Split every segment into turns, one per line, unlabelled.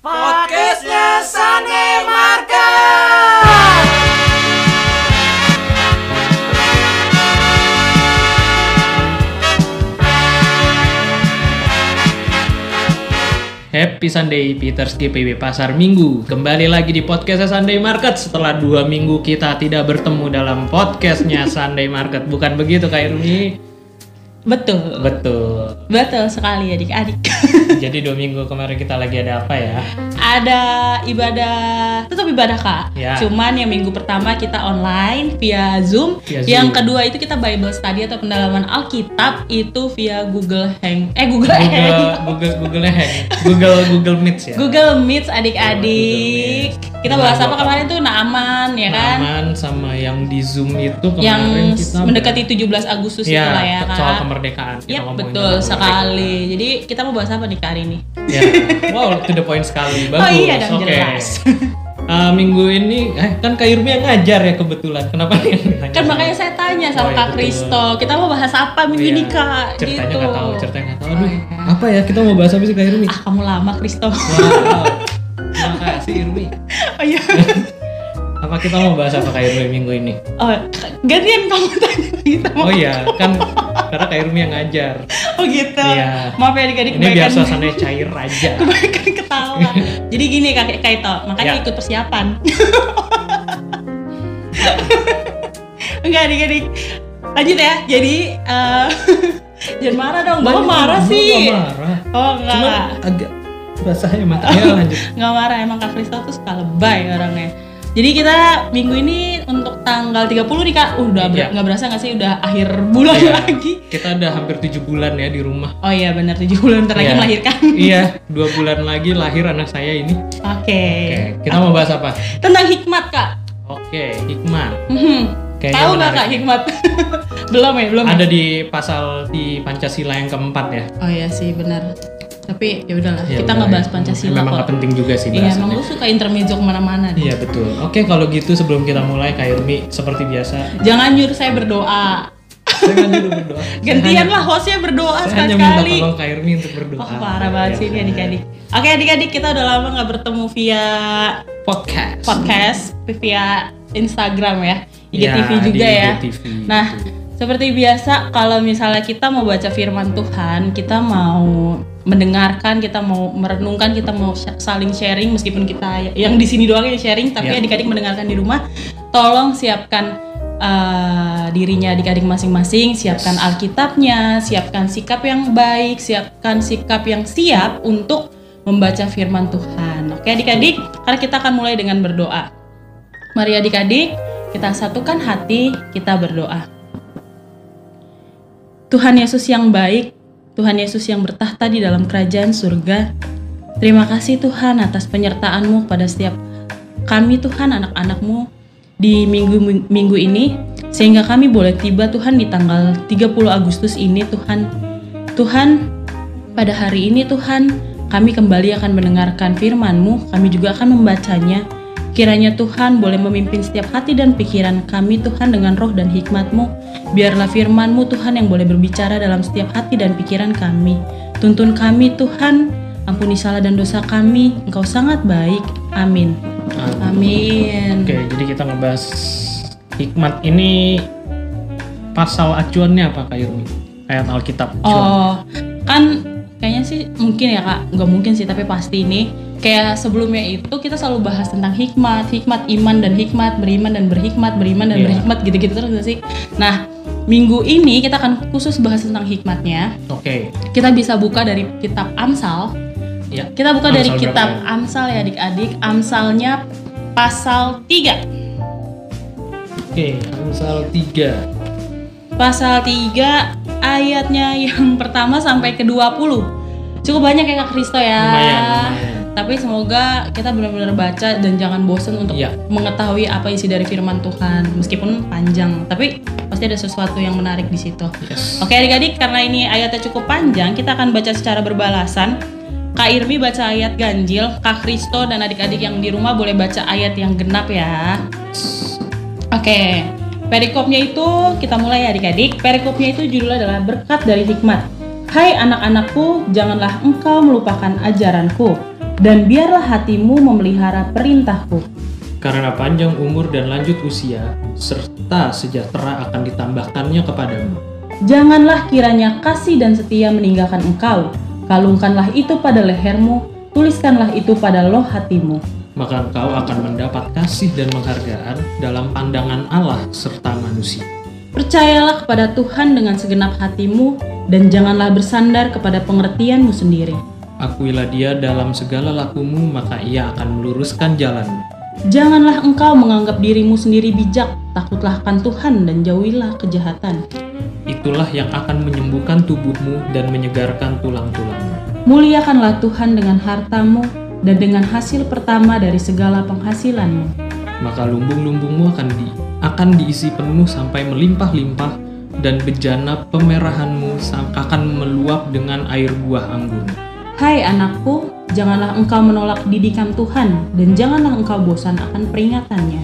Podcastnya Sunday Market.
Happy Sunday Peters GPW Pasar Minggu Kembali lagi di podcastnya Sunday Market Setelah dua minggu kita tidak bertemu dalam podcastnya Sunday Market Bukan begitu Kak Irmi?
Betul.
Betul
Betul sekali adik-adik.
Jadi dua minggu kemarin kita lagi ada apa ya?
Ada ibadah, tetap ibadah kak.
Ya.
Cuman yang minggu pertama kita online via Zoom.
Via
yang
Zoom.
kedua itu kita Bible study atau pendalaman Alkitab itu via Google Hang. Eh Google,
Google,
Hang.
Google, Google Hang Google, Google Meets ya?
Google Meets
Google
adik-adik. Kita bahas apa kemarin tuh Naaman ya kan?
Aman sama yang di Zoom itu kemarin
yang
kita
mendekati 17 Agustus
ya,
itulah ya
soal
kak.
Kemerdekaan
Iya betul sekali. Jadi kita mau bahas apa nih hari ini?
Ya, wow to the point sekali Bagus,
Oh iya dong
oke
jelas.
Uh, minggu ini, eh, kan Kak Irmi yang ngajar ya kebetulan. Kenapa nih?
Kan makanya saya tanya sama
Oh, iya,
Kak. Kristo, kita mau bahas apa minggu
Iya.
ini Kak?
Ceritanya
gitu.
nggak tahu, ceritanya nggak tahu.
Oh,
Aduh,
iya.
apa ya? Kita mau bahas apa sih Kak Irmi?
Ah kamu lama Kristo.
Wow, terima kasih Irmi.
oh iya.
Apa kita mau bahas apa Kak Irmi minggu ini?
Oh gantian kamu tanya kita.
Oh iya, kan karena Kak Irmi yang ngajar.
Oh gitu.
Iya.
Maaf ya adik-adik
Ini biar suasananya cair aja.
kebanyakan ketawa. Jadi gini kakek Kaito, makanya
Ya.
ikut persiapan. Enggak adik-adik. Lanjut ya. Jadi eh, jangan marah dong. Bapak marah sih.
marah.
Oh enggak.
Cuma
enggak.
agak rasa ya matanya lanjut.
nggak marah emang Kak Kristo tuh suka lebay orangnya jadi kita minggu ini untuk tanggal 30 nih kak Uh, udah
Iya.
nggak berasa nggak sih udah akhir bulan
Iya.
lagi
Kita udah hampir tujuh bulan ya di rumah.
oh iya benar 7 bulan ntar lagi
Iya.
melahirkan
iya, dua bulan lagi lahir anak saya ini.
oke
Oke, kita mau bahas apa?
tentang hikmat kak
Oke, hikmah.
Mhm.
Kayaknya
tahu nggak kak hikmat belum ya belum ya?
Ada di pasal di Pancasila yang keempat ya.
oh iya sih benar tapi ya udahlah
Ya
kita nggak bahas
ya.
pancasila
Memang
kok
nggak penting juga sih
iya emang lu suka intermezzo ke mana-mana deh.
Iya betul. Oke kalau gitu sebelum kita mulai Kak Irmi seperti biasa
jangan nyuruh saya berdoa
berdoa.
gantian lah hostnya berdoa
Saya hanya minta tolong Kak Irmi untuk berdoa.
Oh parah banget sih ini
Ya.
adik-adik. Oke adik-adik kita udah lama nggak bertemu via
Podcast.
podcast, via Instagram ya,
Ya,
IGTV
di
juga ya.
IGTV.
Nah seperti biasa kalau misalnya kita mau baca firman Tuhan, kita mau mendengarkan, kita mau merenungkan, kita mau saling sharing meskipun kita yang di sini doang yang sharing, tapi
Ya.
adik-adik mendengarkan di rumah, tolong siapkan uh, dirinya adik-adik masing-masing, siapkan
Yes.
Alkitabnya, siapkan sikap yang baik, siapkan sikap yang siap untuk membaca firman Tuhan. Oke adik-adik, karena kita akan mulai dengan berdoa. Mari adik-adik, kita satukan hati, kita berdoa. Tuhan Yesus yang baik, Tuhan Yesus yang bertahta di dalam kerajaan surga. Terima kasih Tuhan atas penyertaan-Mu pada setiap kami Tuhan anak-anak-Mu di minggu minggu ini sehingga kami boleh tiba Tuhan di tanggal 30 Agustus ini Tuhan. Tuhan, pada hari ini Tuhan, kami kembali akan mendengarkan firman-Mu, kami juga akan membacanya. Kiranya Tuhan boleh memimpin setiap hati dan pikiran kami Tuhan dengan roh dan hikmat-Mu. Biarlah firman-Mu Tuhan yang boleh berbicara dalam setiap hati dan pikiran kami. Tuntun kami Tuhan, ampuni salah dan dosa kami. Engkau sangat baik. Amin. Amin.
Oke, jadi kita ngebahas hikmat ini pasal acuannya apa Kak Irmi? Ayat Alkitab. acuan.
Oh, kan kayaknya sih mungkin ya kak, nggak mungkin sih tapi pasti ini kayak sebelumnya itu kita selalu bahas tentang hikmat, hikmat iman dan hikmat, beriman dan berhikmat, beriman dan
Iya.
berhikmat gitu-gitu terus nggak sih. Nah minggu ini kita akan khusus bahas tentang hikmatnya.
Oke.
Kita bisa buka dari kitab Amsal.
Ya.
Kita buka dari
Amsal
kitab
berapa
Amsal ya adik-adik. Amsalnya pasal 3.
Oke, Amsal 3.
Pasal 3 ayatnya yang pertama sampai ke 20. Cukup banyak ya Kak Kristo ya.
Lumayan, lumayan.
Tapi semoga kita benar-benar baca dan jangan bosen untuk
Iya.
mengetahui apa isi dari firman Tuhan. Meskipun panjang, tapi pasti ada sesuatu yang menarik di situ.
Yes.
Oke adik-adik, karena ini ayatnya cukup panjang, kita akan baca secara berbalasan. Kak Irmi baca ayat ganjil, Kak Kristo dan adik-adik yang di rumah boleh baca ayat yang genap ya. Oke, perikopnya itu kita mulai ya adik-adik. Perikopnya itu judulnya adalah berkat dari hikmat. Hai anak-anakku, janganlah engkau melupakan ajaranku. Dan biarlah hatimu memelihara perintahku.
Karena panjang umur dan lanjut usia, serta sejahtera akan ditambahkannya kepadamu.
Janganlah kiranya kasih dan setia meninggalkan engkau. Kalungkanlah itu pada lehermu, tuliskanlah itu pada loh hatimu.
Maka engkau akan mendapat kasih dan penghargaan dalam pandangan Allah serta manusia.
Percayalah kepada Tuhan dengan segenap hatimu, dan janganlah bersandar kepada pengertianmu sendiri.
Akuilah dia dalam segala lakumu, maka ia akan meluruskan jalanmu.
Janganlah engkau menganggap dirimu sendiri bijak, takutlah akan Tuhan dan jauhilah kejahatan.
Itulah yang akan menyembuhkan tubuhmu dan menyegarkan tulang-tulangmu.
Muliakanlah Tuhan dengan hartamu dan dengan hasil pertama dari segala penghasilanmu.
Maka lumbung-lumbungmu akan di akan diisi penuh sampai melimpah-limpah dan bejana pemerahanmu akan meluap dengan air buah anggur.
Hai anakku, janganlah engkau menolak didikan Tuhan dan janganlah engkau bosan akan peringatannya.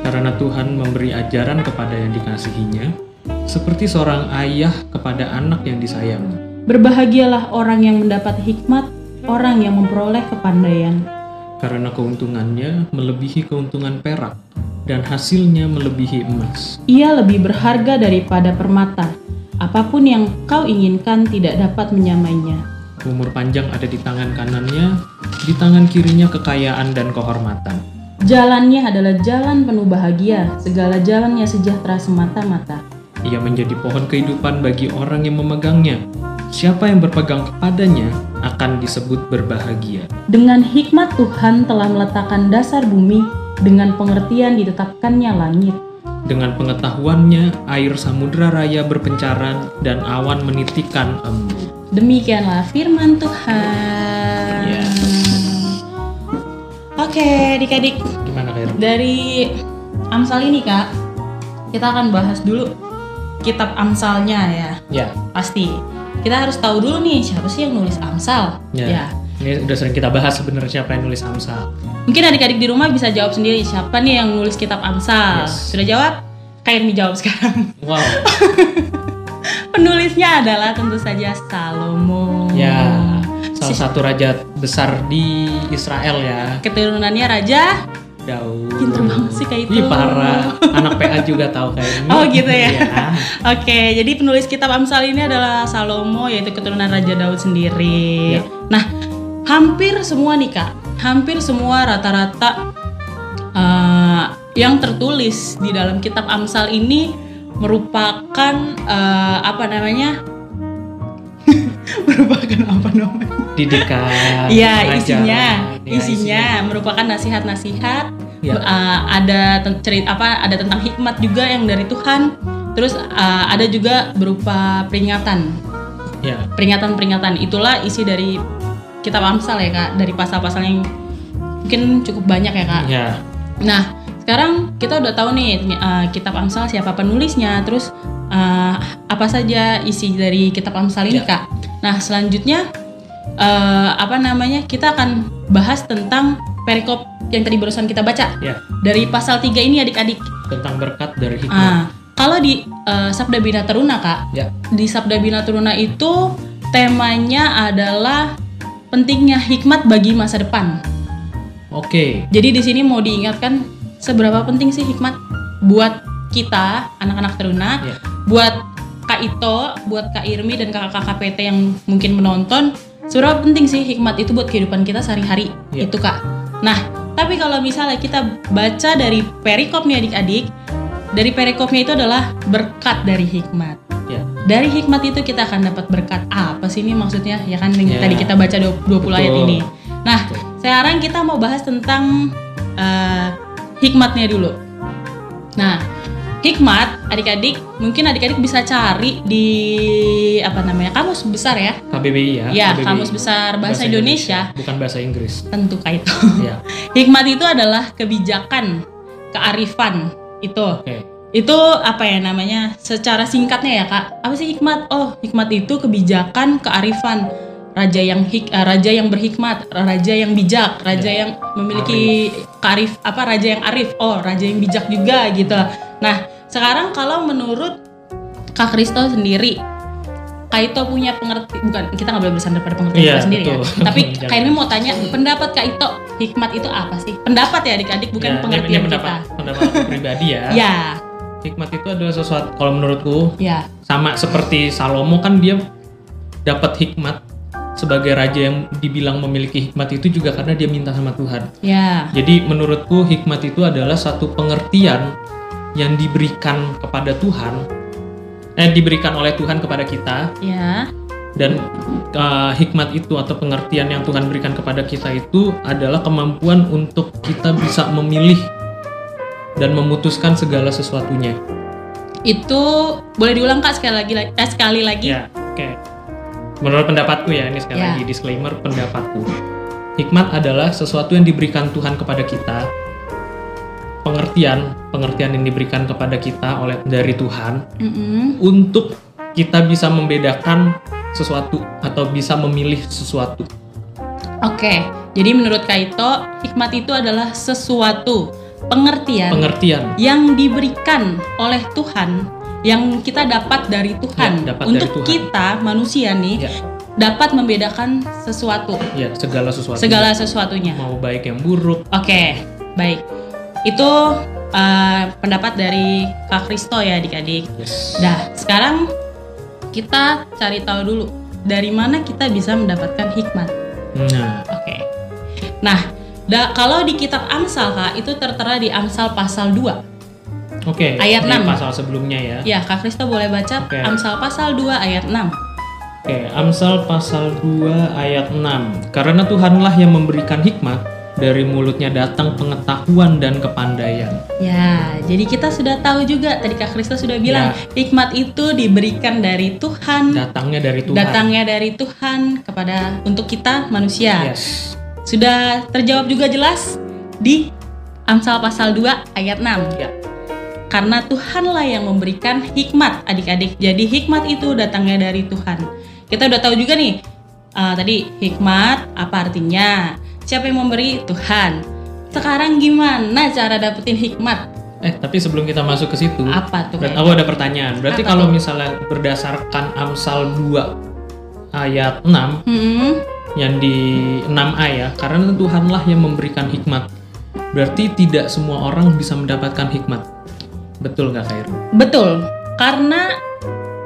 Karena Tuhan memberi ajaran kepada yang dikasihinya, seperti seorang ayah kepada anak yang disayangi.
Berbahagialah orang yang mendapat hikmat, orang yang memperoleh kepandaian.
Karena keuntungannya melebihi keuntungan perak, dan hasilnya melebihi emas.
Ia lebih berharga daripada permata. Apa pun yang kau inginkan tidak dapat menyamainya.
Umur panjang ada di tangan kanannya, di tangan kirinya kekayaan dan kehormatan.
Jalannya adalah jalan penuh bahagia, segala jalannya sejahtera semata-mata.
Ia menjadi pohon kehidupan bagi orang yang memegangnya. Siapa yang berpegang kepadanya akan disebut berbahagia.
Dengan hikmat Tuhan telah meletakkan dasar bumi, dengan pengertian ditetapkannya langit.
Dengan pengetahuannya, air samudra raya berpencaran dan awan menitikan embun.
Demikianlah firman Tuhan.
Ya.
Oke, adik-adik,
Gimana Khair?
dari Amsal ini kak, kita akan bahas dulu kitab Amsalnya ya,
Ya,
pasti. Kita harus tahu dulu nih siapa sih yang nulis Amsal.
ya.
Ya.
Ini udah sering kita bahas sebenarnya siapa yang nulis Amsal.
Mungkin adik-adik di rumah bisa jawab sendiri siapa nih yang nulis kitab Amsal.
Yes.
Sudah jawab? Kayak jawab sekarang.
Wow.
Penulisnya adalah tentu saja Salomo.
ya, salah
Si-
satu raja besar di Israel ya.
Keturunannya Raja.
Daud.
Pinter banget sih kayak itu.
Ih parah. Anak PA juga tahu kayaknya.
Oh, gitu ya?
Iya.
Oke, jadi penulis kitab Amsal ini adalah Salomo yaitu keturunan Raja Daud sendiri.
Ya.
Nah, hampir semua nih Kak, hampir semua rata-rata eh, yang tertulis di dalam kitab Amsal ini merupakan eh, apa namanya? merupakan apa namanya?
Didikan.
Iya, isinya,
Ya,
isinya merupakan nasihat-nasihat.
Ya.
Uh, ada cerita apa? Ada tentang hikmat juga yang dari Tuhan. Terus uh, ada juga berupa peringatan,
Ya.
peringatan-peringatan. Itulah isi dari kitab Amsal ya kak. Dari pasal-pasal yang mungkin cukup banyak ya kak.
Ya.
Nah, sekarang kita udah tahu nih uh, kitab Amsal siapa penulisnya, terus uh, apa saja isi dari kitab Amsal ini,
Ya.
Kak. Nah, selanjutnya uh, apa namanya? Kita akan bahas tentang perikop yang tadi barusan kita baca.
Ya.
Dari pasal 3 ini adik-adik.
Tentang berkat dari hikmat.
Ah, kalau di uh, Sabda Bina Teruna, Kak.
Ya.
Di Sabda Bina Teruna itu temanya adalah pentingnya hikmat bagi masa depan.
Oke.
Jadi di sini mau diingatkan seberapa penting sih hikmat buat kita anak-anak teruna,
Ya.
buat Kak Ito, buat Kak Irmi dan kakak-kakak PT yang mungkin menonton, seberapa penting sih hikmat itu buat kehidupan kita sehari-hari
Ya.
itu Kak. Nah, tapi kalau misalnya kita baca dari perikop nih adik-adik, dari perikopnya itu adalah berkat dari hikmat.
Ya.
Dari hikmat itu kita akan dapat berkat apa sih ini maksudnya? Ya kan yang
Ya.
tadi kita baca 20 ayat
Betul.
ini. Nah,
Betul.
sekarang kita mau bahas tentang eh, hikmatnya dulu. Nah, hikmat adik-adik mungkin adik-adik bisa cari di apa namanya kamus besar ya.
KBBI ya.
Ya,
KBBI.
kamus besar bahasa, Indonesia.
Bukan bahasa Inggris.
Tentu kah itu.
ya.
hikmat itu adalah kebijakan, kearifan itu.
Oke.
Itu apa ya namanya? Secara singkatnya ya kak, apa sih hikmat? Oh, hikmat itu kebijakan, kearifan, raja yang hik, eh, raja yang berhikmat, raja yang bijak, raja
Ya.
yang memiliki kearif, apa raja yang arif? Oh, raja yang bijak juga gitu. Nah, sekarang kalau menurut kak Kristo sendiri, Kaito punya pengerti bukan kita nggak boleh bersandar pada pengertian kita sendiri
betul.
ya. Tapi. Kak ini mau tanya pendapat Kaito hikmat itu apa sih? Pendapat ya adik-adik bukan
Ya, ini-
pengertian
ini
kita.
pendapat, pendapat aku pribadi ya.
Ya,
Hikmat itu adalah sesuatu kalau menurutku
ya,
sama seperti Salomo kan dia dapat hikmat sebagai raja yang dibilang memiliki hikmat itu juga karena dia minta sama Tuhan.
ya,
Jadi menurutku hikmat itu adalah satu pengertian yang diberikan kepada Tuhan, eh diberikan oleh Tuhan kepada kita
ya,
dan uh, hikmat itu atau pengertian yang Tuhan berikan kepada kita itu adalah kemampuan untuk kita bisa memilih dan memutuskan segala sesuatunya.
itu boleh diulang kak sekali lagi, eh, sekali lagi.
Ya, oke. Menurut pendapatku ya, ini sekali
Ya.
lagi disclaimer pendapatku. Hikmat adalah sesuatu yang diberikan Tuhan kepada kita. Pengertian, pengertian yang diberikan kepada kita oleh dari Tuhan
Mm-mm.
untuk kita bisa membedakan sesuatu atau bisa memilih sesuatu.
Oke, jadi menurut Kaito hikmat itu adalah sesuatu pengertian
Pengertian.
yang diberikan oleh Tuhan yang kita dapat dari Tuhan
Ya, dapat dari
untuk
Tuhan.
kita manusia nih
Ya,
dapat membedakan sesuatu
ya segala sesuatu.
segala sesuatunya.
mau baik yang buruk.
Oke, baik. Itu uh, pendapat dari Kak Kristo ya adik-adik.
Yes.
Nah, sekarang kita cari tahu dulu dari mana kita bisa mendapatkan hikmat.
Nah,
Oke. Nah, da- kalau di kitab Amsal Kak itu tertera di Amsal pasal 2.
Oke.
Ayat
Di
6.
pasal sebelumnya ya.
Ya, Kak Kristo boleh baca
Oke.
Amsal pasal 2 ayat 6.
Oke, Amsal pasal 2 ayat 6. Karena Tuhanlah yang memberikan hikmat, dari mulutnya datang pengetahuan dan kepandaian.
Ya, jadi kita sudah tahu juga tadi Kak Kristo sudah bilang hikmat itu diberikan dari Tuhan,
Datangnya dari Tuhan.
datangnya dari Tuhan kepada untuk kita manusia.
Yes.
Sudah terjawab juga jelas di Amsal pasal 2 ayat 6.
Ya.
Karena Tuhanlah yang memberikan hikmat adik-adik. Jadi hikmat itu datangnya dari Tuhan. Kita udah tahu juga nih uh, tadi hikmat apa artinya? Siapa yang memberi? Tuhan. Sekarang gimana cara dapetin hikmat?
Eh, tapi sebelum kita masuk ke situ,
Apa tuh?
berarti aku ada pertanyaan. Berarti
Apa
kalau
tuh?
misalnya berdasarkan Amsal 2 ayat 6
Hmm,
yang di 6a ya, karena Tuhanlah yang memberikan hikmat. Berarti tidak semua orang bisa mendapatkan hikmat. Betul nggak Khair?
betul. Karena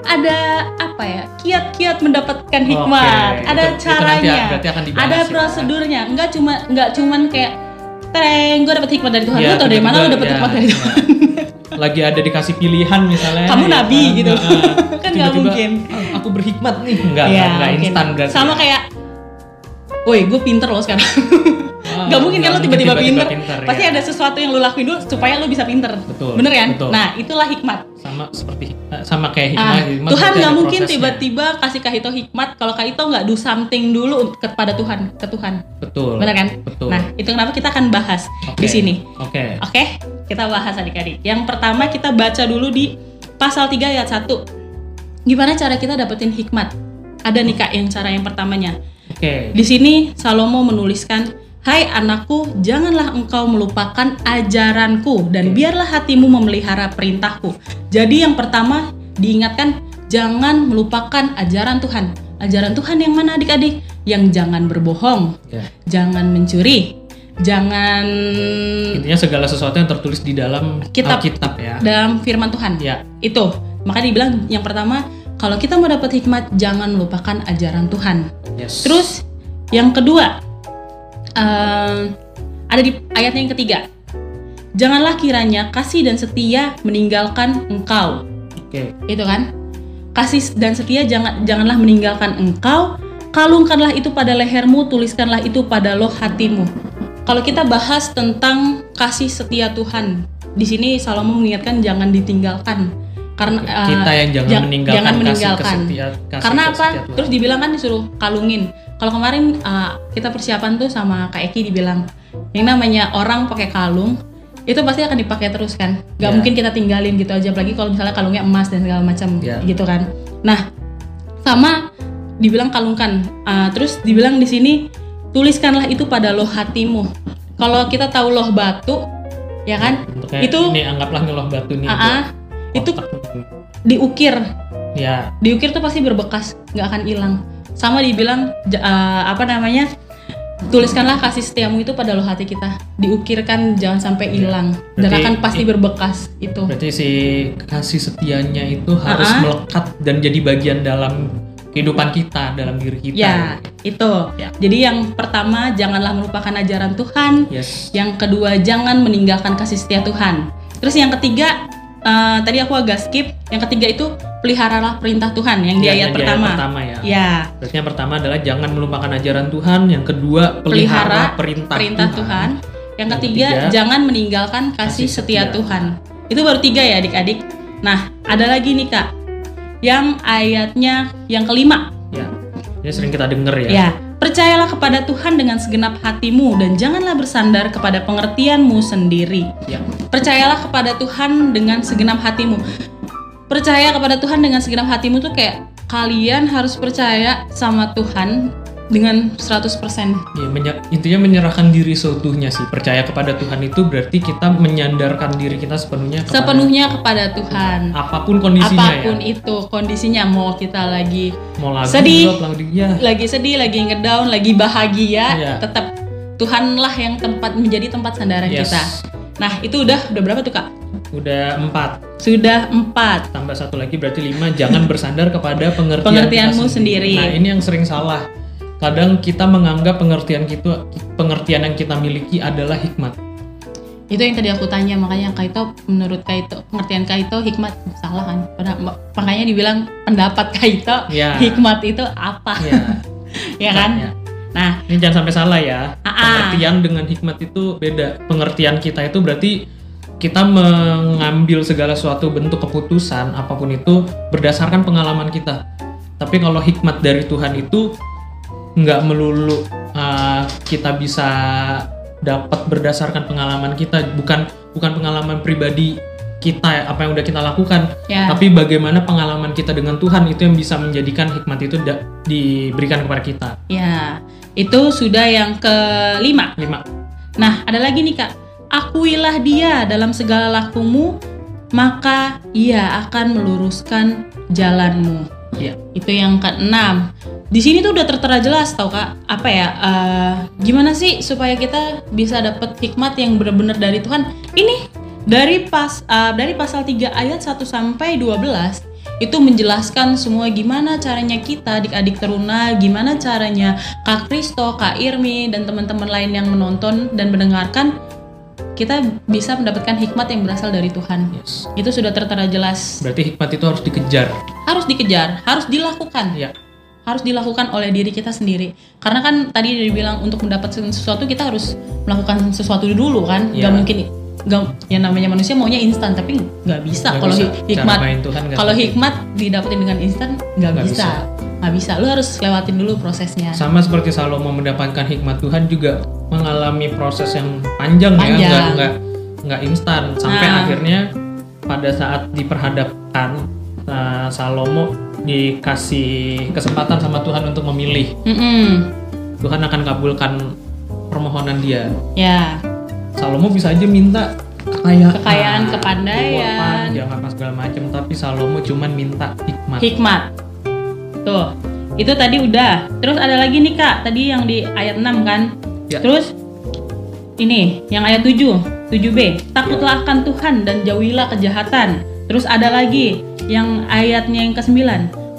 ada apa ya? Kiat-kiat mendapatkan hikmat.
Oke,
ada
itu- itu
caranya.
berarti akan dibahas
ada
ya.
prosedurnya. Enggak cuma enggak cuman kayak Tereng, gue dapet hikmat dari Tuhan.
Ya,
Lu tau dari mana lu dapet
ya,
hikmat dari
ya.
Tuhan?
Lagi ada dikasih pilihan misalnya.
Kamu
ya
nabi gitu.
Nah,
Kan nggak mungkin.
"Ah, aku berhikmat nih. Enggak,
Iya,
enggak, enggak
mungkin.
instan berarti.
Sama kayak Woi, gue pinter loh sekarang. Gak mungkin kan lo tiba-tiba
mungkin
pinter. Pasti
ya.
ada sesuatu yang lo lakuin dulu supaya lo bisa pinter.
Betul,
Bener kan?
betul.
Nah, itulah hikmat.
sama seperti eh, sama kayak
Ah,
hikmah. hikmah
Tuhan nggak mungkin tiba-tiba kasih Kahito hikmat kalau Kahito nggak do something dulu kepada Tuhan, ke Tuhan.
Betul.
Bener kan?
Betul.
Nah, itu kenapa kita akan bahas
Oke.
di sini.
Oke.
Oke, kita bahas adik-adik. Yang pertama kita baca dulu di pasal 3 ayat 1. Gimana cara kita dapetin hikmat? Ada nih Kak yang cara yang pertamanya.
Oke.
Di sini Salomo menuliskan, "Hai anakku, janganlah engkau melupakan ajaranku dan biarlah hatimu memelihara perintahku." Jadi yang pertama diingatkan jangan melupakan ajaran Tuhan. Ajaran Tuhan yang mana adik-adik? Yang jangan berbohong,
Ya.
jangan mencuri, jangan
Intinya segala sesuatu yang tertulis di dalam
Kitab.
Alkitab ya.
dalam firman Tuhan.
Ya.
Itu. Maka dibilang yang pertama, kalau kita mau dapat hikmat jangan melupakan ajaran Tuhan.
Yes.
Terus yang kedua eh, ada di ayatnya yang ketiga. Janganlah kiranya kasih dan setia meninggalkan engkau.
Oke.
Itu kan? Kasih dan setia jangan janganlah meninggalkan engkau. Kalungkanlah itu pada lehermu, tuliskanlah itu pada loh hatimu. Kalau kita bahas tentang kasih setia Tuhan, di sini Salomo mengingatkan jangan ditinggalkan. Karena eh,
Kita yang jangan
jang-
meninggalkan,
jangan
kasih
meninggalkan.
kesetia- kasih
Karena apa?
kesetia.
Terus dibilang kan disuruh kalungin. Kalau kemarin uh, kita persiapan tuh sama Kak Eki dibilang yang namanya orang pakai kalung itu pasti akan dipakai terus kan. Gak
Ya.
mungkin kita tinggalin gitu aja. Apalagi kalau misalnya kalungnya emas dan segala macam
Ya.
gitu kan. Nah, sama dibilang kalungkan. Uh, terus dibilang di sini tuliskanlah itu pada loh hatimu. Kalau kita tahu loh batu, ya kan?
Untuk
Itu-
ini anggaplah ngeloh batu nih.
Ah, ah, itu
Kotak.
Diukir
Ya,
Diukir tuh pasti berbekas, nggak akan hilang. Sama dibilang eh, apa namanya? Tuliskanlah kasih setiamu itu pada loh hati kita. Diukirkan jangan sampai hilang dan akan pasti
i-
berbekas itu.
berarti si kasih setianya itu harus
Ah-ah.
melekat dan jadi bagian dalam kehidupan kita, dalam diri kita.
Ya, itu.
Ya.
Jadi yang pertama janganlah melupakan ajaran Tuhan.
Yes.
Yang kedua jangan meninggalkan kasih setia Tuhan. Terus yang ketiga eh, tadi aku agak skip. Yang ketiga itu peliharalah perintah Tuhan yang di
Ya,
ayat
yang di
pertama.
pertama ya.
Ya,
Berarti yang pertama adalah jangan melupakan ajaran Tuhan, yang kedua pelihara, perintah,
perintah Tuhan. Yang
Yang
ketiga,
ketiga,
jangan meninggalkan kasih,
kasih
setia,
setia.
Tuhan. Itu baru tiga ya adik-adik. Nah, ada lagi nih kak, yang ayatnya yang kelima.
Ya. Ini sering kita dengar ya.
Ya, percayalah kepada Tuhan dengan segenap hatimu dan janganlah bersandar kepada pengertianmu sendiri.
Ya.
Percayalah kepada Tuhan dengan segenap hatimu. Percaya kepada Tuhan dengan segenap hatimu tuh kayak kalian harus percaya sama Tuhan dengan 100%.
Ya, menye- intinya menyerahkan diri seutuhnya sih. Percaya kepada Tuhan itu berarti kita menyandarkan diri kita sepenuhnya kepada
Sepenuhnya kepada Tuhan.
apa pun kondisinya
Apa pun
ya.
itu kondisinya mau kita lagi
Mau lagu
Sedih.
lagu ya.
lagi sedih, lagi ngedown, lagi bahagia,
Iya.
tetap Tuhanlah yang tempat menjadi tempat sandaran
Yes.
kita. Nah, itu udah udah berapa tuh, Kak?
Udah empat.
Sudah empat.
Tambah satu lagi berarti lima. Jangan bersandar kepada pengertian
Pengertianmu
kita
sendiri.
Nah ini yang sering salah. Kadang kita menganggap pengertian kita, pengertian yang kita miliki adalah hikmat.
Itu yang tadi aku tanya, makanya Kaito menurut Kaito pengertian Kaito hikmat salah kan? Makanya dibilang pendapat Kaito
Ya.
hikmat itu apa?
Ya.
ya kan?
Ya.
Nah,
Ini jangan sampai salah ya.
Ah-ah.
Pengertian dengan hikmat itu beda. Pengertian kita itu berarti kita mengambil segala suatu bentuk keputusan apa pun itu berdasarkan pengalaman kita. Tapi kalau hikmat dari Tuhan itu nggak melulu uh, kita bisa dapat berdasarkan pengalaman kita, bukan bukan pengalaman pribadi kita apa yang udah kita lakukan,
ya.
tapi bagaimana pengalaman kita dengan Tuhan itu yang bisa menjadikan hikmat itu diberikan kepada kita.
Ya, itu sudah yang kelima.
Lima.
Nah, ada lagi nih Kak. Akuilah dia dalam segala lakumu, maka ia akan meluruskan jalanmu.
Iya.
Itu yang keenam. Di sini tuh udah tertera jelas tau Kak, apa ya? eh, gimana sih supaya kita bisa dapat hikmat yang benar-benar dari Tuhan? Ini dari pas eh, dari pasal 3 ayat 1 sampai 12 itu menjelaskan semua gimana caranya kita adik-adik teruna, gimana caranya Kak Kristo, Kak Irmi dan teman-teman lain yang menonton dan mendengarkan kita bisa mendapatkan hikmat yang berasal dari Tuhan.
Yes.
Itu sudah tertera jelas.
Berarti hikmat itu harus dikejar.
Harus dikejar, harus dilakukan.
Ya.
Harus dilakukan oleh diri kita sendiri. Karena kan tadi dibilang untuk mendapatkan sesuatu kita harus melakukan sesuatu dulu kan.
Ya.
Gak mungkin gak, ya namanya manusia maunya instan tapi nggak bisa kalau
bisa.
hikmat kalau hikmat didapetin dengan instan nggak
Nggak
bisa nggak bisa lu harus lewatin dulu prosesnya
Sama seperti Salomo mendapatkan hikmat Tuhan juga mengalami proses yang panjang, ya,
Panjang.
nggak nggak nggak instan sampai
Nah.
akhirnya pada saat diperhadapkan uh, Salomo dikasih kesempatan sama Tuhan untuk memilih,
Mm-mm.
Tuhan akan kabulkan permohonan dia.
ya
Salomo bisa aja minta kekayaan,
Kekayaan, kepandaian.
jangan apa segala macam, tapi Salomo cuman minta hikmat.
hikmat tuh itu tadi udah. Terus ada lagi nih kak tadi yang di ayat 6 kan?
Ya.
terus ini yang ayat 7 7b takutlah akan Tuhan dan jauhilah kejahatan. Terus ada lagi yang ayatnya yang ke-9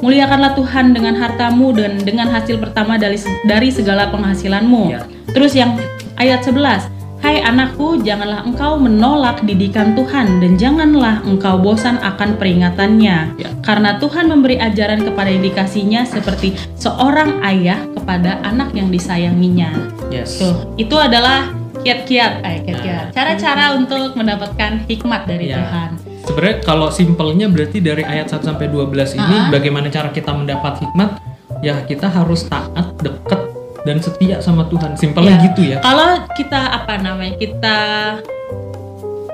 muliakanlah Tuhan dengan hartamu dan dengan hasil pertama dari dari segala penghasilanmu.
Ya.
terus yang ayat 11 Hai anakku, janganlah engkau menolak didikan Tuhan dan janganlah engkau bosan akan peringatannya.
Ya.
Karena Tuhan memberi ajaran kepada yang dikasihnya seperti seorang ayah kepada anak yang disayanginya.
Yes.
Tuh, itu adalah kiat-kiat, eh kiat-kiat. Cara-cara untuk mendapatkan hikmat dari
Ya.
Tuhan.
Sebenarnya kalau simpelnya berarti dari ayat 1 sampai 12
Ah.
ini bagaimana cara kita mendapat hikmat? Ya kita harus taat, deket dan setia sama Tuhan. Simpelnya
Ya.
gitu ya.
Kalau kita apa namanya? Kita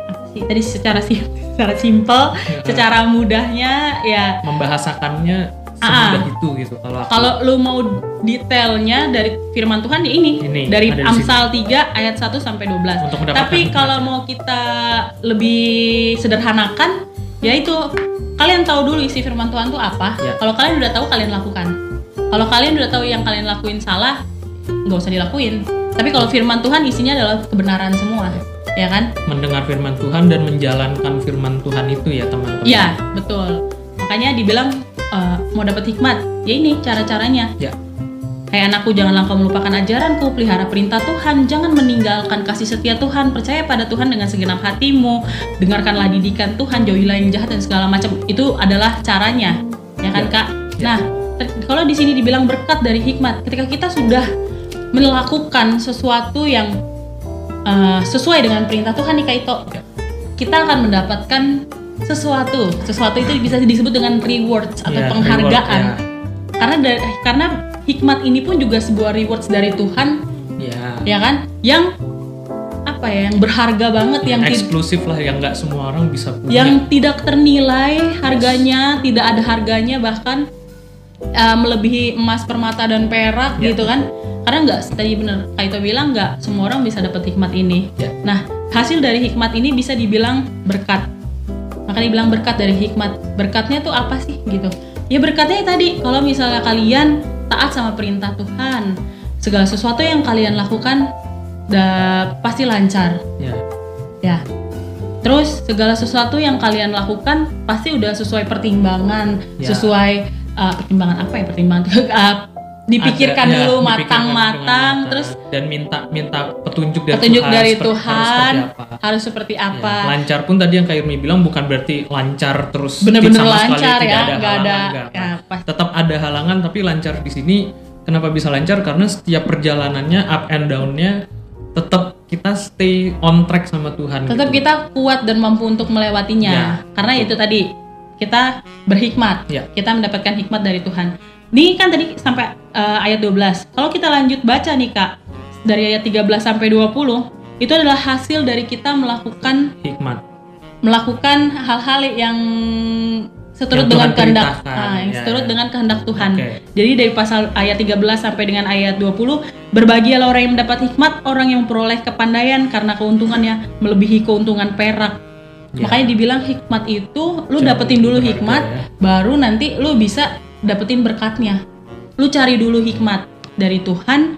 apa sih? Tadi secara sim secara simpel,
Ya.
secara mudahnya ya
Membahasakannya
Ah.
semudah itu gitu kalau.
Kalau lu mau detailnya dari firman Tuhan ya ini,
Ini,
dari Amsal 3 ayat 1 sampai 12.
Untuk
Tapi kalau mau kita lebih sederhanakan, Ya itu kalian tahu dulu isi firman Tuhan tuh apa.
Ya.
Kalau kalian udah tahu kalian lakukan. Kalau kalian udah tahu yang kalian lakuin salah, nggak usah dilakuin. Tapi kalau firman Tuhan isinya adalah kebenaran semua, ya kan?
mendengar firman Tuhan dan menjalankan firman Tuhan itu ya teman-teman.
Iya, betul. Makanya dibilang eh, mau dapat hikmat, ya ini cara-caranya.
Ya.
Hai anakku, janganlah kau melupakan ajaranku, pelihara perintah Tuhan, jangan meninggalkan kasih setia Tuhan, percaya pada Tuhan dengan segenap hatimu, dengarkanlah didikan Tuhan, jauhilah yang jahat dan segala macam. Itu adalah caranya, ya kan
Ya.
kak?
Ya.
Nah, kalau di sini dibilang berkat dari hikmat, ketika kita sudah melakukan sesuatu yang eh, sesuai dengan perintah Tuhan nih kak Ito,
Ya.
kita akan mendapatkan sesuatu, sesuatu itu bisa disebut dengan rewards atau
Ya,
penghargaan
reward,
karena dari, karena hikmat ini pun juga sebuah rewards dari Tuhan
Ya.
ya kan yang apa ya yang berharga banget yang ti-
eksklusif lah yang nggak semua orang bisa punya.
yang tidak ternilai harganya tidak ada harganya bahkan uh, melebihi emas permata dan perak
Ya.
gitu kan karena nggak tadi bener Kaito bilang nggak semua orang bisa dapat hikmat ini
Ya.
nah hasil dari hikmat ini bisa dibilang berkat makanya dibilang berkat dari hikmat berkatnya tuh apa sih gitu ya berkatnya tadi kalau misalnya kalian taat sama perintah Tuhan segala sesuatu yang kalian lakukan da- pasti lancar
Ya.
Ya. Terus segala sesuatu yang kalian lakukan pasti udah sesuai pertimbangan,
Ya.
sesuai uh, pertimbangan apa ya pertimbangan uh, dipikirkan
Ada- ya,
dulu matang-matang,
dengan
terus
dan minta minta petunjuk dari
petunjuk
Tuhan
dari
seperti-
Tuhan
harus seperti apa.
harus seperti
Ya,
apa.
lancar pun tadi yang Kak Irmi bilang bukan berarti lancar terus
Bener-bener
sama sekali
lancar
tidak
ya,
ada
nggak ada.
halangan.
Ya,
tetap ada halangan tapi lancar di sini kenapa bisa lancar karena setiap perjalanannya up and down-nya tetap kita stay on track sama Tuhan
Tetap
gitu.
kita kuat dan mampu untuk melewatinya.
Ya,
Karena itu tadi kita berhikmat.
Ya.
Kita mendapatkan hikmat dari Tuhan. Nih kan tadi sampai uh, ayat 12. Kalau kita lanjut baca nih Kak, dari ayat 13 sampai 20, itu adalah hasil dari kita melakukan
hikmat
melakukan hal-hal yang seturut
Yang
dengan kehendak
perintahkan,
ah, yang
ya,
seturut
ya.
dengan kehendak Tuhan.
Oke.
Jadi dari pasal ayat 13 sampai dengan ayat 20, berbahagialah orang yang mendapat hikmat, orang yang memperoleh kepandaian karena keuntungannya melebihi keuntungan perak.
Ya.
Makanya dibilang hikmat itu lu dapetin dulu hikmat,
ya.
baru nanti lu bisa dapetin berkatnya. Lu cari dulu hikmat dari Tuhan,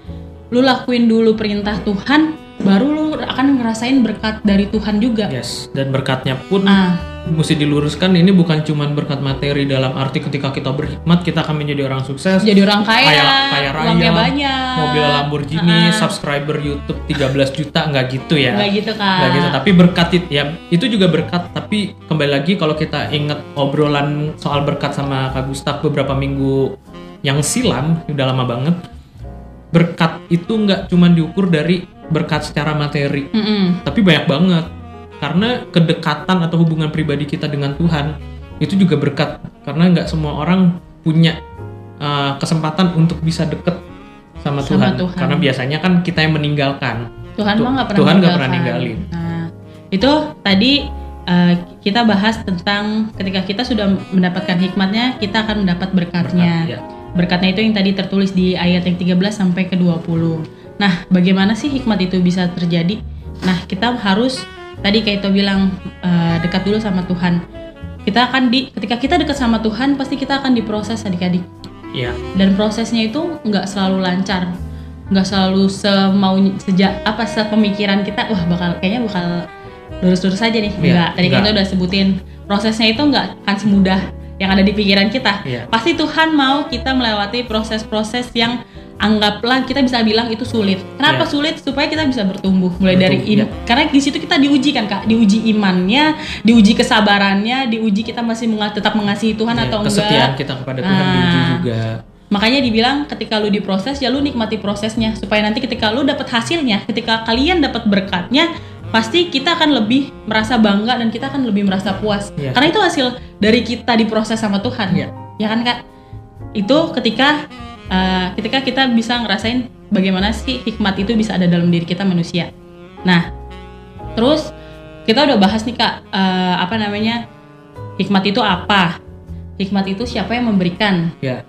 lu lakuin dulu perintah Tuhan, baru lu akan ngerasain berkat dari Tuhan juga.
yes dan berkatnya pun
Ah,
mesti diluruskan ini bukan cuman berkat materi dalam arti ketika kita berhikmat kita akan menjadi orang sukses
jadi orang kaya,
kaya, kaya raya,
banyak,
mobil Lamborghini,
Ah.
subscriber YouTube 13 juta nggak gitu ya.
Nggak gitu kan?
Nggak gitu, tapi berkat it- ya itu juga berkat tapi kembali lagi kalau kita ingat obrolan soal berkat sama Kak Gustaf beberapa minggu yang silam, udah lama banget. Berkat itu nggak cuma diukur dari berkat secara materi,
Mm-mm.
tapi banyak banget. Karena kedekatan atau hubungan pribadi kita dengan Tuhan itu juga berkat karena nggak semua orang punya uh, kesempatan untuk bisa deket sama,
Sama
Tuhan.
Tuhan.
Karena biasanya kan kita yang meninggalkan.
Tuhan
Tu-
mah nggak pernah
Tuhan nggak pernah
meninggalkan.
ninggalin.
Nah, itu tadi uh, kita bahas tentang ketika kita sudah mendapatkan hikmatnya, kita akan mendapat berkatnya.
Berkat, ya.
Berkatnya itu yang tadi tertulis di ayat yang 13 sampai ke 20. Nah, bagaimana sih hikmat itu bisa terjadi? Nah, kita harus tadi kayak itu bilang uh, dekat dulu sama Tuhan. Kita akan di ketika kita dekat sama Tuhan, pasti kita akan diproses adik-adik.
Iya.
dan prosesnya itu nggak selalu lancar nggak selalu semau sejak apa sepemikiran kita wah bakal kayaknya bakal lurus-lurus aja nih
Iya,
enggak tadi kita udah sebutin prosesnya itu nggak akan semudah yang ada di pikiran kita
Iya.
pasti Tuhan mau kita melewati proses-proses yang anggaplah kita bisa bilang itu sulit kenapa
Iya.
sulit supaya kita bisa bertumbuh mulai dari
Bertumbuh,
im- karena di situ kita diuji kan kak diuji imannya diuji kesabarannya diuji kita masih menga- tetap mengasihi Tuhan
Iya,
atau enggak
kesetiaan kita kepada Tuhan
Ah.
diuji juga.
Makanya dibilang ketika lu diproses ya lu nikmati prosesnya supaya nanti ketika lu dapat hasilnya, ketika kalian dapat berkatnya, pasti kita akan lebih merasa bangga dan kita akan lebih merasa puas.
Iya.
Karena itu hasil dari kita diproses sama Tuhan.
Iya.
Ya kan Kak? Itu ketika uh, ketika kita bisa ngerasain bagaimana sih hikmat itu bisa ada dalam diri kita manusia. Nah, terus kita udah bahas nih Kak, uh, apa namanya? Hikmat itu apa? Hikmat itu siapa yang memberikan?
Ya.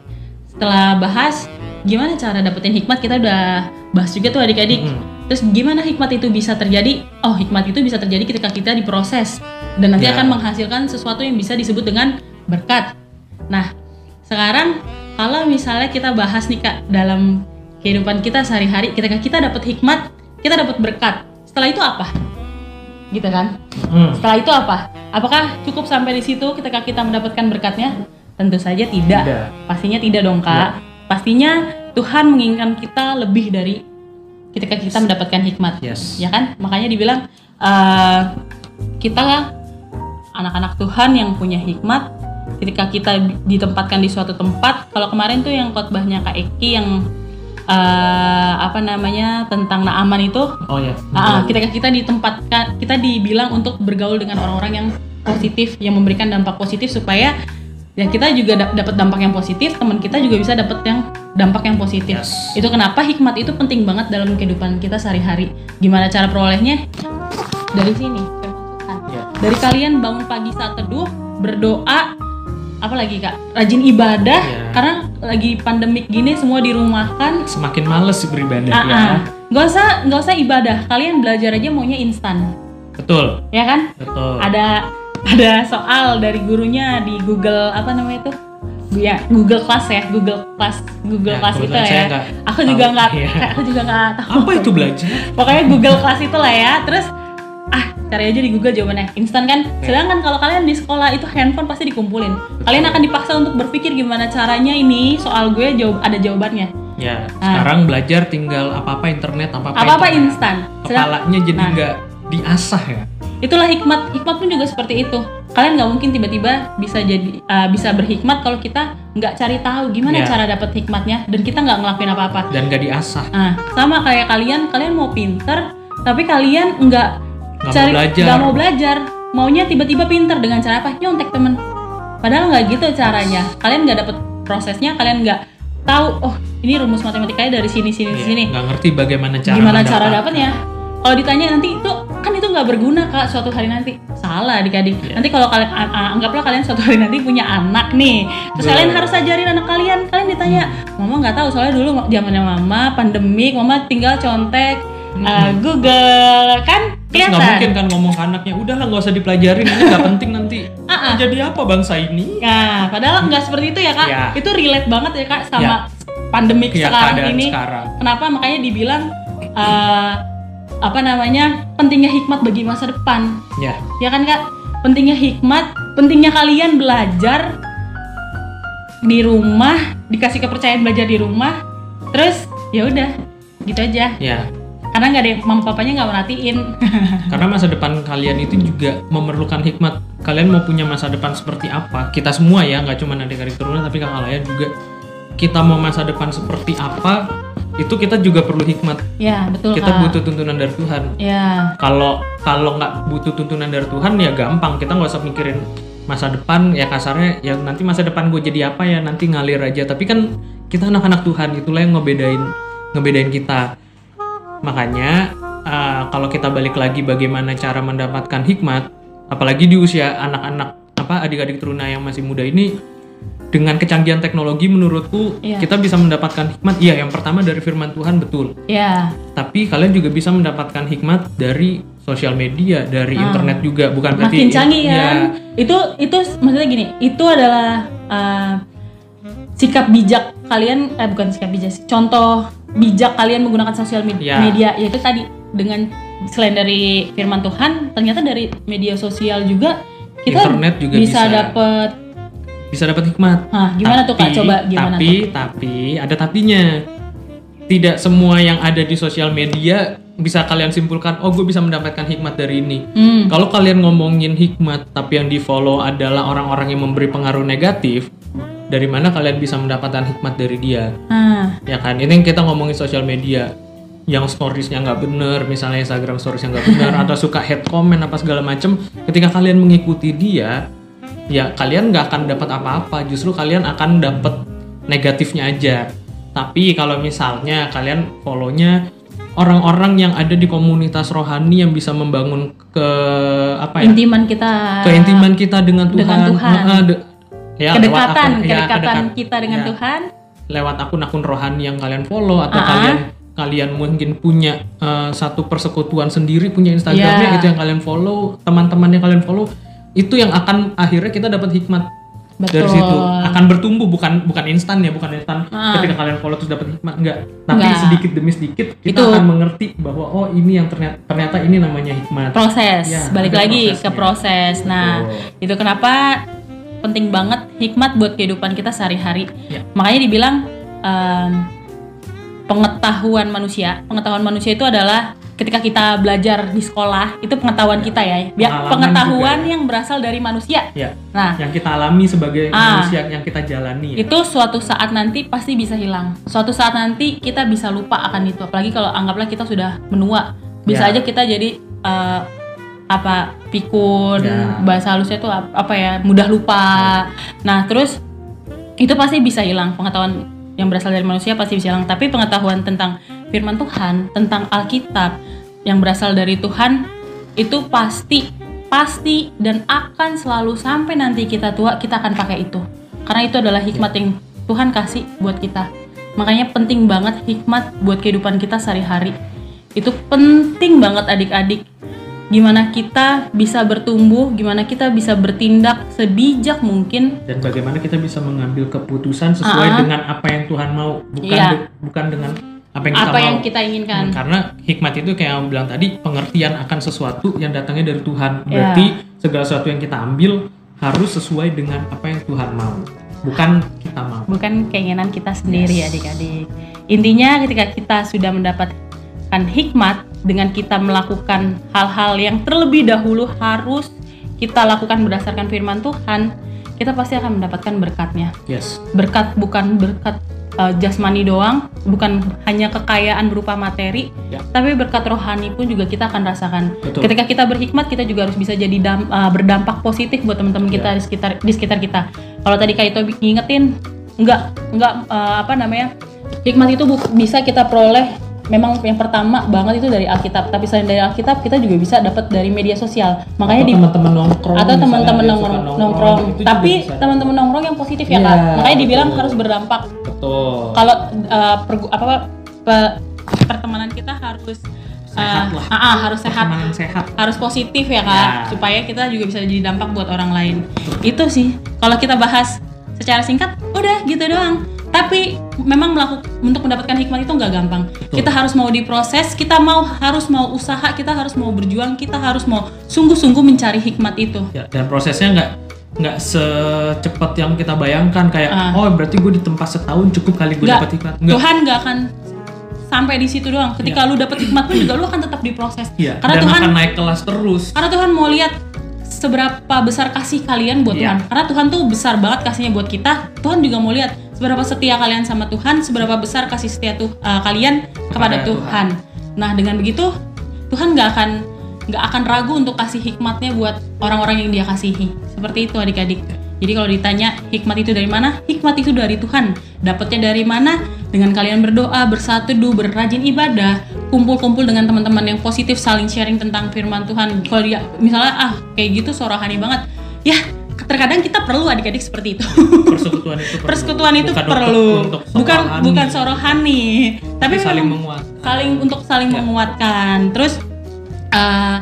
setelah bahas gimana cara dapetin hikmat kita udah bahas juga tuh adik-adik
Mm.
terus gimana hikmat itu bisa terjadi oh hikmat itu bisa terjadi ketika kita diproses dan nanti
Ya.
akan menghasilkan sesuatu yang bisa disebut dengan berkat. Nah, sekarang kalau misalnya kita bahas nih Kak dalam kehidupan kita sehari-hari ketika kita dapat hikmat, kita dapat berkat. Setelah itu apa? Gitu kan?
Hmm.
Setelah itu apa? Apakah cukup sampai di situ ketika kita mendapatkan berkatnya? Tentu saja tidak.
Tidak.
Pastinya tidak dong, Kak. Pastinya Tuhan menginginkan kita lebih dari ketika kita mendapatkan hikmat.
Yes.
Ya kan? Makanya dibilang eh, kita anak-anak Tuhan yang punya hikmat ketika kita ditempatkan di suatu tempat. Kalau kemarin tuh yang khotbahnya Kak Eki yang eh, apa namanya tentang Naaman itu
Oh ya.
Ah, ketika kita ditempatkan, kita dibilang untuk bergaul dengan orang-orang yang positif, yang memberikan dampak positif supaya ya kita juga dap- dapat dampak yang positif, teman kita juga bisa dapat yang dampak yang positif.
Yes.
Itu kenapa hikmat itu penting banget dalam kehidupan kita sehari-hari. Gimana cara perolehnya? Dari sini. firman Tuhan.
Ya.
Dari kalian bangun pagi saat teduh, berdoa, apalagi kak, rajin ibadah,
Ya.
karena lagi pandemik gini semua dirumahkan,
Semakin males beribadah
Ah,
ya.
ah. Nggak usah nggak usah ibadah. Kalian belajar aja maunya instan,
Betul.
ya kan?
Betul.
Ada ada soal dari gurunya di Google apa namanya itu? Ya Google Class ya, Google Class, Google
Ya,
Class itu ya. Aku
tahu.
juga nggak,
Iya.
aku juga nggak tahu.
Apa itu belajar?
Pokoknya Google Class itu lah ya. Terus ah cari aja di Google jawabannya instan kan. Sedangkan kalau kalian di sekolah itu handphone pasti dikumpulin. Kalian akan dipaksa untuk berpikir gimana caranya ini soal gue jawab ada jawabannya.
Ya,
Ah.
sekarang belajar tinggal apa-apa internet, apa-apa
Apa-apa
internet.
instan. Sedang-
Kepalanya jadi
Nah.
nggak diasah ya.
itulah hikmat hikmat pun juga seperti itu kalian nggak mungkin tiba-tiba bisa jadi uh, bisa berhikmat kalau kita nggak cari tahu gimana
Iya.
cara dapat hikmatnya dan kita nggak ngelakuin apa-apa
Dan nggak diasah.
nah sama kayak kalian kalian mau pinter tapi kalian nggak
Mau
cari
belajar.
nggak mau belajar. Maunya tiba-tiba pinter dengan cara apa? Nyontek temen. Padahal nggak gitu caranya. Kalian nggak dapet prosesnya kalian nggak tahu oh ini rumus matematikanya dari sini sini
Iya,
sini.
nggak ngerti bagaimana cara
gimana cara
mendapatkan.
dapatnya kalau ditanya nanti itu kan itu nggak berguna kak suatu hari nanti. Salah adik-adik.
Iya.
nanti kalau kalian anggaplah kalian suatu hari nanti punya anak nih. Terus
Betul.
kalian harus ajarin anak kalian. Kalian ditanya mama nggak tahu soalnya dulu zamannya mama pandemik mama tinggal contek uh, Google kan
Terus nggak mungkin kan ngomong ke anaknya, udah lah nggak usah dipelajarin, ini nggak penting nanti.
Ah.
Jadi apa bangsa ini?
Nah, padahal nggak seperti itu ya kak.
Ya.
Itu relate banget ya kak sama
Ya.
pandemik
Ya,
sekarang ini.
sekarang.
Kenapa makanya dibilang eh, apa namanya pentingnya hikmat bagi masa depan.
Ya,
Ya kan kak, pentingnya hikmat, pentingnya kalian belajar di rumah, dikasih kepercayaan belajar di rumah, terus ya udah gitu aja.
ya.
Karena nggak ada yang- mama papanya nggak merhatiin.
Karena masa depan kalian itu juga memerlukan hikmat. Kalian mau punya masa depan seperti apa? Kita semua ya, nggak cuma adik-adik turunan, tapi kakak lain juga. Kita mau masa depan seperti apa? Itu kita juga perlu hikmat.
ya betul
Kita
kak.
butuh tuntunan dari Tuhan.
Ya,
Kalau kalau nggak butuh tuntunan dari Tuhan ya gampang. Kita nggak usah mikirin masa depan ya kasarnya ya nanti masa depan gue jadi apa ya nanti ngalir aja. Tapi kan kita anak-anak Tuhan itulah yang ngebedain ngebedain kita. Makanya eh, kalau kita balik lagi bagaimana cara mendapatkan hikmat, apalagi di usia anak-anak apa adik-adik teruna yang masih muda ini dengan kecanggihan teknologi menurutku
Iya.
kita bisa mendapatkan hikmat. Iya, yang pertama dari firman Tuhan betul
ya,
tapi kalian juga bisa mendapatkan hikmat dari sosial media, dari
Ah.
internet juga, bukan berarti
makin canggih
ya,
kan itu itu maksudnya gini itu adalah uh, sikap bijak kalian eh bukan sikap bijak contoh bijak kalian menggunakan sosial med-
Ya.
media yaitu tadi dengan selain dari firman Tuhan ternyata dari media sosial juga kita
Internet juga
bisa,
bisa.
dapet
bisa dapat hikmat.
Hah, gimana tuh kak
Tapi-
coba gimana
tapi,
tuh
Tapi ada tapinya. Tidak semua yang ada di sosial media bisa kalian simpulkan, oh gue bisa mendapatkan hikmat dari ini.
hmm,
Kalau kalian ngomongin hikmat, tapi yang di follow adalah orang-orang yang memberi pengaruh negatif, dari mana kalian bisa mendapatkan hikmat dari dia?
ah.
Ya kan? Ini yang kita ngomongin sosial media. Yang storiesnya nggak bener misalnya Instagram storiesnya nggak bener atau suka head comment apa segala macem. Ketika kalian mengikuti dia ya kalian nggak akan dapat apa-apa. Justru kalian akan dapat negatifnya aja. Tapi kalau misalnya kalian follownya orang-orang yang ada di komunitas rohani yang bisa membangun ke apa ya?
Intiman kita
keintiman kita dengan Tuhan,
dengan Tuhan.
De- ya,
kedekatan
akun- ya,
kedekatan
kedekat-
kita dengan
ya
Tuhan
lewat akun-akun rohani yang kalian follow atau
Ah.
kalian kalian mungkin punya eh, satu persekutuan sendiri, punya Instagramnya
Ya.
itu yang kalian follow, teman-teman yang kalian follow, itu yang akan akhirnya kita dapat hikmat dari
Betul.
situ. Akan bertumbuh bukan bukan instan ya, bukan instan
Ah.
ketika kalian follow terus dapat hikmat enggak. Tapi
Enggak.
sedikit demi sedikit kita
Itu-
akan mengerti bahwa oh ini yang ternyata ternyata ini namanya hikmat.
proses
Ya,
balik lagi
prosesnya.
ke proses nah
Betul.
itu kenapa penting banget hikmat buat kehidupan kita sehari-hari
Ya.
makanya dibilang em, pengetahuan manusia pengetahuan manusia itu adalah ketika kita belajar di sekolah itu pengetahuan kita ya Biar pengetahuan
juga.
yang berasal dari manusia
Ya,
nah
yang kita alami sebagai
Ah.
manusia yang kita jalani. ya.
itu suatu saat nanti pasti bisa hilang suatu saat nanti kita bisa lupa akan itu apalagi kalau anggaplah kita sudah menua bisa
Ya.
aja kita jadi eh, apa pikun
Ya.
bahasa halusnya tuh ap- apa ya mudah lupa. Nah terus itu pasti bisa hilang pengetahuan yang berasal dari manusia pasti bisa hilang. Tapi pengetahuan tentang firman Tuhan tentang Alkitab yang berasal dari Tuhan itu pasti pasti dan akan selalu sampai nanti kita tua kita akan pakai itu. Karena itu adalah hikmat yang Tuhan kasih buat kita. Makanya penting banget hikmat buat kehidupan kita sehari-hari. Itu penting banget adik-adik gimana kita bisa bertumbuh gimana kita bisa bertindak sebijak mungkin
dan bagaimana kita bisa mengambil keputusan sesuai
Ah.
dengan apa yang Tuhan mau bukan
Iya.
de- bukan dengan apa yang kita
apa
mau
yang kita inginkan
Hmm, karena hikmat itu kayak yang bilang tadi pengertian akan sesuatu yang datangnya dari Tuhan
Iya.
berarti segala sesuatu yang kita ambil harus sesuai dengan apa yang Tuhan mau bukan kita mau
bukan keinginan kita sendiri
Yes.
adik-adik intinya ketika kita sudah mendapatkan hikmat dengan kita melakukan hal-hal yang terlebih dahulu harus kita lakukan berdasarkan firman Tuhan kita pasti akan mendapatkan berkatnya
yes
berkat bukan berkat uh, jasmani doang bukan hanya kekayaan berupa materi
Ya.
tapi berkat rohani pun juga kita akan rasakan
Betul.
ketika kita berhikmat kita juga harus bisa jadi dam- uh, berdampak positif buat teman-teman kita
Ya.
di sekitar di sekitar kita kalau tadi Kak Ito ngingetin enggak enggak uh, apa namanya hikmat itu bisa kita peroleh memang yang pertama banget itu dari Alkitab. Tapi selain dari Alkitab kita juga bisa dapat dari media sosial. Makanya
atau
di
teman-teman nongkrong
atau teman-teman nongkrong, nongkrong. tapi teman-teman nongkrong yang positif ya
Iya,
kak. Makanya dibilang
betul.
harus berdampak.
Betul.
Kalau uh, pergu- apa pe- pertemanan kita harus
Sehat
uh,
lah.
ah, ah, harus sehat.
Pertemanan sehat.
Harus positif ya kak.
Ya.
supaya kita juga bisa jadi dampak buat orang lain. Itu sih. Kalau kita bahas secara singkat udah gitu doang. Tapi memang melakukan untuk mendapatkan hikmat itu nggak gampang.
Betul.
kita harus mau diproses kita mau harus mau usaha kita harus mau berjuang kita harus mau sungguh-sungguh mencari hikmat itu.
Ya, dan prosesnya nggak nggak secepat yang kita bayangkan kayak
Ah.
oh berarti gue ditempa setahun cukup kali gue dapat hikmat. Nggak.
Tuhan nggak akan sampai di situ doang. Ketika lu dapet hikmat pun juga lu akan tetap diproses.
Iya,
karena
dan
Tuhan
akan naik kelas terus.
karena Tuhan mau lihat seberapa besar kasih kalian buat
Iya.
Tuhan. Karena Tuhan tuh besar banget kasihnya buat kita Tuhan juga mau lihat seberapa setia kalian sama Tuhan seberapa besar kasih setia tuh uh, kalian kepada,
Kepada
Tuhan. nah dengan begitu Tuhan nggak akan nggak akan ragu untuk kasih hikmatnya buat orang-orang yang dia kasihi. Seperti itu adik-adik. Jadi kalau ditanya hikmat itu dari mana? Hikmat itu dari Tuhan. Dapatnya dari mana? Dengan kalian berdoa bersateduh berrajin ibadah kumpul-kumpul dengan teman-teman yang positif saling sharing tentang firman Tuhan. Kalau dia misalnya ah kayak gitu so rohani banget. Ya terkadang kita perlu adik-adik seperti itu
persekutuan itu perlu.
persekutuan itu
Bukan
perlu
untuk, untuk
bukan bukan sorohani tapi,
saling
memang
menguat
saling untuk saling
Ya.
menguatkan terus uh,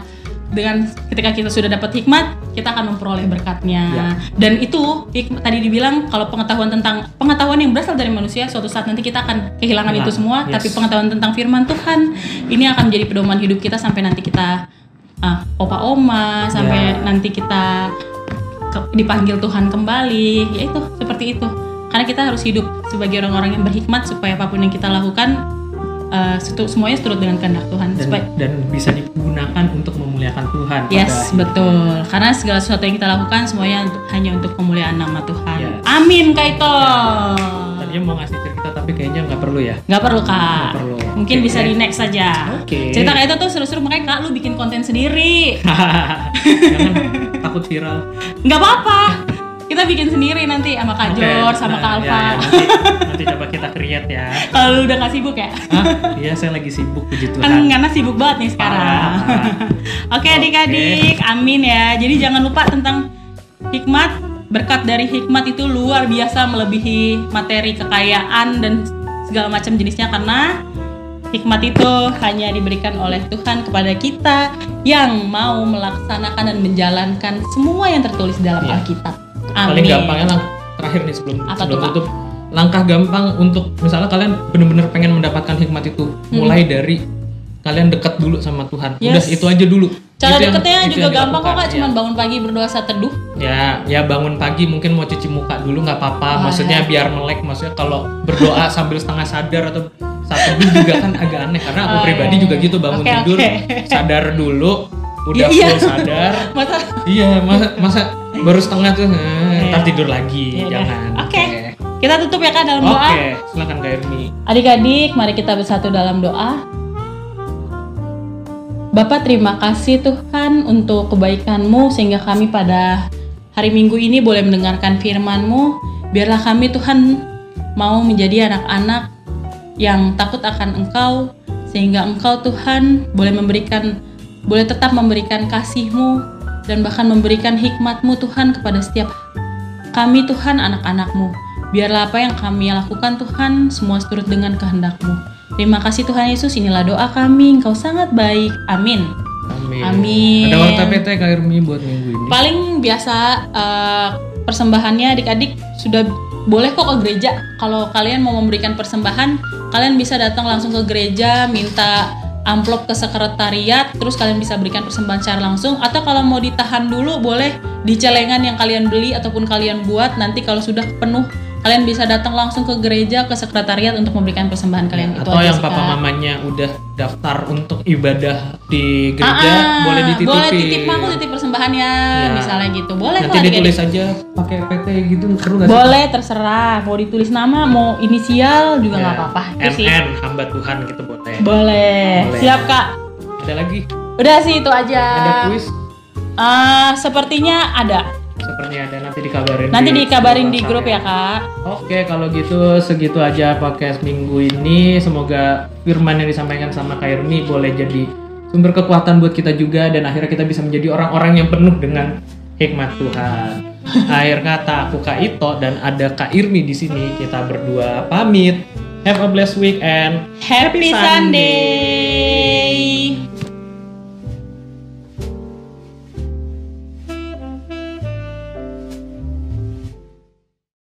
dengan ketika kita sudah dapat hikmat kita akan memperoleh berkatnya
Ya.
dan itu hikmat, tadi dibilang kalau pengetahuan tentang pengetahuan yang berasal dari manusia suatu saat nanti kita akan kehilangan
Hilang.
itu semua
Yes.
tapi pengetahuan tentang firman Tuhan ini akan menjadi pedoman hidup kita sampai nanti kita uh, opa oma sampai
Ya.
nanti kita dipanggil Tuhan kembali ya itu seperti itu karena kita harus hidup sebagai orang-orang yang berhikmat supaya apa pun yang kita lakukan uh, semuanya seturut dengan kehendak Tuhan
dan,
supaya
dan bisa digunakan untuk memuliakan Tuhan
Yes, betul. Karena segala sesuatu yang kita lakukan semuanya untuk, hanya untuk kemuliaan nama Tuhan.
Yes.
Amin, Kaito.
tadinya mau ngasih cerita tapi kayaknya nggak perlu ya
Nggak perlu kak.
Nggak perlu.
Mungkin
Oke.
bisa di next saja.
Oke.
Cerita Kaito tuh seru-seru makanya kak lu bikin konten sendiri.
jangan takut viral
Nggak apa-apa. Kita bikin sendiri nanti sama Kak Jor, sama
nah,
Kak
ya,
Alfa.
ya, nanti, nanti coba kita create ya
Kalau lu udah nggak sibuk ya?
Hah? iya saya lagi sibuk puji Tuhan
Kan karena sibuk banget nih sekarang. Oke adik-adik, amin ya. Jadi jangan lupa tentang hikmat. Berkat dari hikmat itu luar biasa melebihi materi kekayaan dan segala macam jenisnya karena Hikmat itu hanya diberikan oleh Tuhan kepada kita yang mau melaksanakan dan menjalankan semua yang tertulis dalam
Iya.
Alkitab.
Paling
Amin.
gampangnya lang terakhir nih sebelum
Apa
sebelum tutup. Langkah gampang untuk misalnya kalian bener-bener pengen mendapatkan hikmat itu,
Hmm.
mulai dari kalian dekat dulu sama Tuhan. Udah
Yes.
itu aja dulu.
Cara
Itu yang-
deketnya
itu
juga
yang
gampang kok kak,
ya.
cuman bangun pagi berdoa saat teduh.
ya ya bangun pagi mungkin mau cuci muka dulu nggak apa-apa maksudnya
ya.
biar melek maksudnya kalau berdoa sambil setengah sadar atau saat teduh juga kan agak aneh karena aku
Oh,
pribadi
iya,
juga
iya.
gitu bangun
Oke,
tidur
oke.
sadar dulu udah
Iya, iya.
full sadar
Masa
iya masa masa baru setengah tuh eh,
Iya.
ntar tidur lagi
Iya,
jangan
Oke. kita tutup ya kak dalam
oke
doa.
silakan kak Irmi
Adik-adik, mari kita bersatu dalam doa. Bapak terima kasih Tuhan untuk kebaikan-Mu sehingga kami pada hari Minggu ini boleh mendengarkan firman-Mu. Biarlah kami Tuhan mau menjadi anak-anak yang takut akan Engkau sehingga Engkau Tuhan boleh memberikan boleh tetap memberikan kasih-Mu dan bahkan memberikan hikmat-Mu Tuhan kepada setiap kami Tuhan anak-anak-Mu. Biarlah apa yang kami lakukan Tuhan semua seturut dengan kehendak-Mu. Terima kasih Tuhan Yesus, inilah doa kami, Engkau sangat baik. Amin.
amin
Amin.
ada warta PT kak Irmi buat minggu ini
Paling biasa eh, persembahannya adik-adik sudah boleh kok ke gereja. Kalau kalian mau memberikan persembahan, kalian bisa datang langsung ke gereja, minta amplop ke sekretariat, terus kalian bisa berikan persembahan secara langsung. Atau kalau mau ditahan dulu, boleh di celengan yang kalian beli ataupun kalian buat. Nanti kalau sudah penuh, kalian bisa datang langsung ke gereja, ke sekretariat untuk memberikan persembahan kalian. Itu
atau
aja
yang
sih,
papa
Kak.
mamanya udah daftar untuk ibadah di gereja
Ah, ah,
boleh dititipin
Boleh titip aku titip persembahannya,
Ya.
misalnya gitu. Boleh
nanti ditulis aja pakai PT gitu seru gak sih?
Boleh terserah, mau ditulis nama, mau inisial juga nggak
Ya.
apa-apa. Sih.
MN hamba Tuhan gitu boleh.
Boleh.
Boleh.
Siap kak.
Ada lagi?
Udah sih itu aja.
Ada kuis?
Ah, sepertinya ada.
Sepertinya ada nanti dikabarin.
Nanti
di
dikabarin di grup ya kak.
Oke, kalau gitu segitu aja podcast minggu ini. Semoga firman yang disampaikan sama Kak Irmi boleh jadi sumber kekuatan buat kita juga dan akhirnya kita bisa menjadi orang-orang yang penuh dengan hikmat Tuhan. Akhir kata aku Kak Ito dan ada Kak Irmi di sini. Kita berdua pamit. Have a blessed week and
Happy,
Happy Sunday.
Sunday.